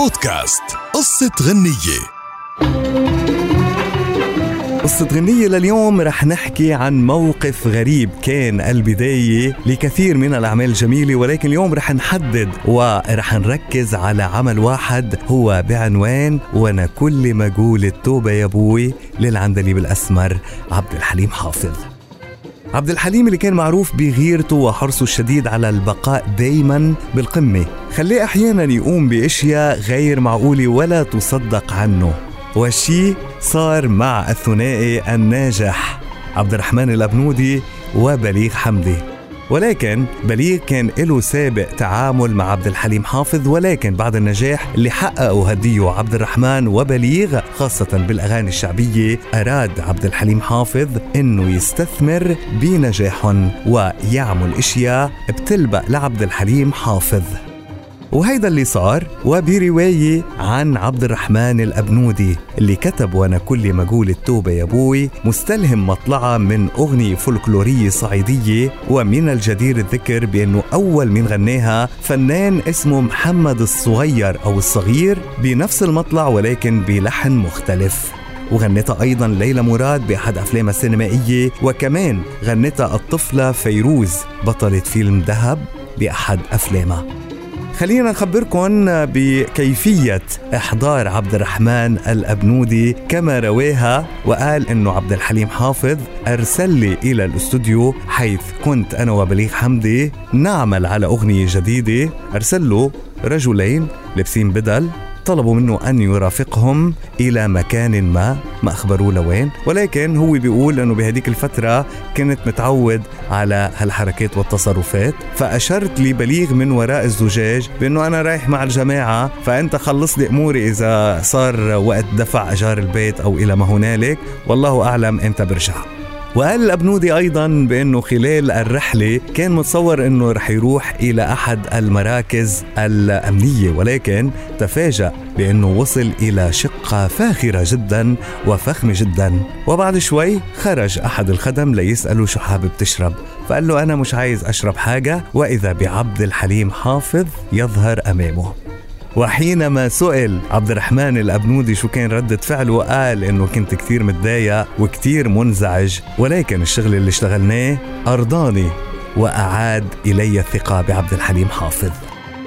بودكاست. قصة غنية. قصة غنية لليوم رح نحكي عن موقف غريب كان البداية لكثير من الأعمال الجميلة ولكن اليوم رح نحدد ورح نركز على عمل واحد هو بعنوان وأنا كل ما أقول التوبة يا أبوي للعندليب الأسمر عبد الحليم حافظ. عبد الحليم اللي كان معروف بغيرته وحرصه الشديد على البقاء دايما بالقمة خليه أحيانا يقوم بأشياء غير معقولة ولا تصدق عنه. والشي صار مع الثنائي الناجح عبد الرحمن الأبنودي وبليغ حمدي. ولكن بليغ كان له سابق تعامل مع عبد الحليم حافظ ولكن بعد النجاح اللي حققه هديه عبد الرحمن وبليغ خاصة بالأغاني الشعبية أراد عبد الحليم حافظ أنه يستثمر بنجاحهم ويعمل أشياء بتلبق لعبد الحليم حافظ. وهيدا اللي صار وبرواية عن عبد الرحمن الأبنودي اللي كتب وأنا كل ما أقول التوبة يا أبوي مستلهم مطلعة من أغنية فولكلورية صعيدية ومن الجدير الذكر بأنه أول من غناها فنان اسمه محمد الصغير أو الصغير بنفس المطلع ولكن بلحن مختلف. وغنتها أيضا ليلى مراد بأحد أفلامها السينمائية وكمان غنتها الطفلة فيروز بطلة فيلم ذهب بأحد أفلامها. خلينا نخبركم بكيفية إحضار عبد الرحمن الأبنودي. كما رواها وقال إنه عبد الحليم حافظ أرسل لي إلى الاستوديو حيث كنت أنا وبليغ حمدي نعمل على أغنية جديدة. أرسل له رجلين لابسين بدل. طلبوا منه أن يرافقهم إلى مكان ما. ما أخبروه لوين ولكن هو بيقول أنه بهديك الفترة كنت متعود على هالحركات والتصرفات. فأشرت لي بليغ من وراء الزجاج بأنه أنا رايح مع الجماعة فأنت خلص لي أموري إذا صار وقت دفع أجار البيت أو إلى ما هنالك. والله أعلم إمتى برجع. وقال الأبنودي أيضا بأنه خلال الرحلة كان متصور أنه رح يروح إلى أحد المراكز الأمنية ولكن تفاجأ بأنه وصل إلى شقة فاخرة جدا وفخمة جدا. وبعد شوي خرج أحد الخدم ليسأله شو حابب تشرب. فقال له أنا مش عايز أشرب حاجة وإذا بعبد الحليم حافظ يظهر أمامه. وحينما سئل عبد الرحمن الأبنودي شو كان ردة فعله قال إنه كنت كثير متضايق وكثير منزعج ولكن الشغل اللي اشتغلناه أرضاني وأعاد إلي الثقة بعبد الحليم حافظ.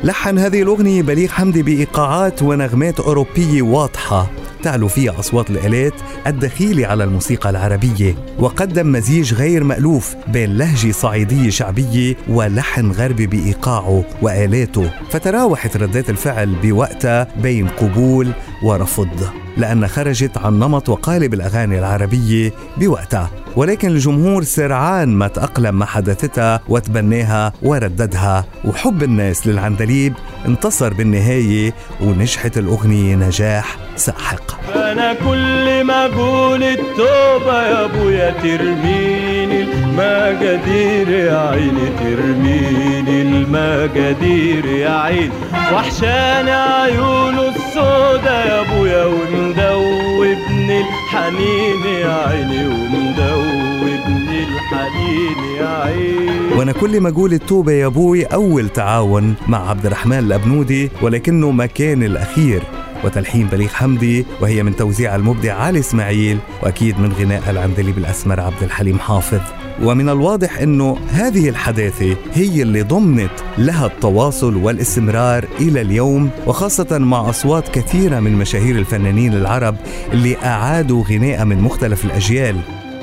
لحن هذه الأغنية بليغ حمدي بإيقاعات ونغمات أوروبية واضحة. تعلو فيها أصوات الآلات الدخيلة على الموسيقى العربية وقدم مزيج غير مألوف بين لهجة صعيدية شعبية ولحن غربي بإيقاعه وآلاته. فتراوحت ردات الفعل بوقتها بين قبول ورفض لأن خرجت عن نمط وقالب الأغاني العربية بوقتها. ولكن الجمهور سرعان ما تأقلم مع حدثتها وتبناها ورددها. وحب الناس للعندليب انتصر بالنهاية ونجحت الأغنية نجاح ساحق. أنا كل ما أقول التوبة يا أبويا ترميني. المجادير يا عيني ترميني المجادير يا عيني. وحشاني عيونه السودا يا أبويا ومدوبني الحنين يا عيني ومدوبني الحنين يا عيني. وأنا كل ما أقول التوبة يا أبوي أول تعاون مع عبد الرحمن الأبنودي ولكنه ما كان الأخير. وتلحين بليغ حمدي وهي من توزيع المبدع علي إسماعيل وأكيد من غناء العندليب الاسمر عبد الحليم حافظ. ومن الواضح إنه هذه الحداثة هي اللي ضمنت لها التواصل والاستمرار إلى اليوم وخاصة مع أصوات كثيرة من مشاهير الفنانين العرب اللي أعادوا غناء من مختلف الأجيال.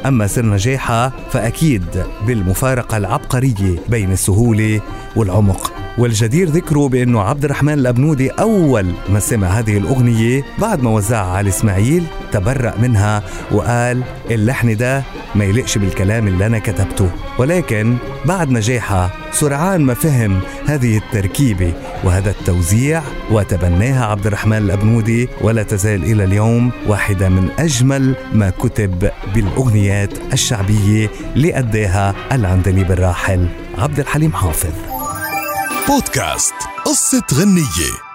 أما سر نجاحها فأكيد بالمفارقة العبقرية بين السهولة والعمق. والجدير ذكره بأنه عبد الرحمن الأبنودي أول ما سمع هذه الأغنية بعد ما وزعها على إسماعيل تبرأ منها وقال اللحن ده ما يليقش بالكلام اللي أنا كتبته. ولكن بعد نجاحها سرعان ما فهم هذه التركيبة وهذا التوزيع وتبناها عبد الرحمن الأبنودي ولا تزال إلى اليوم واحدة من أجمل ما كتب بالأغنيات الشعبية لأداها العندليب الراحل عبد الحليم حافظ. بودكاست قصة غنية.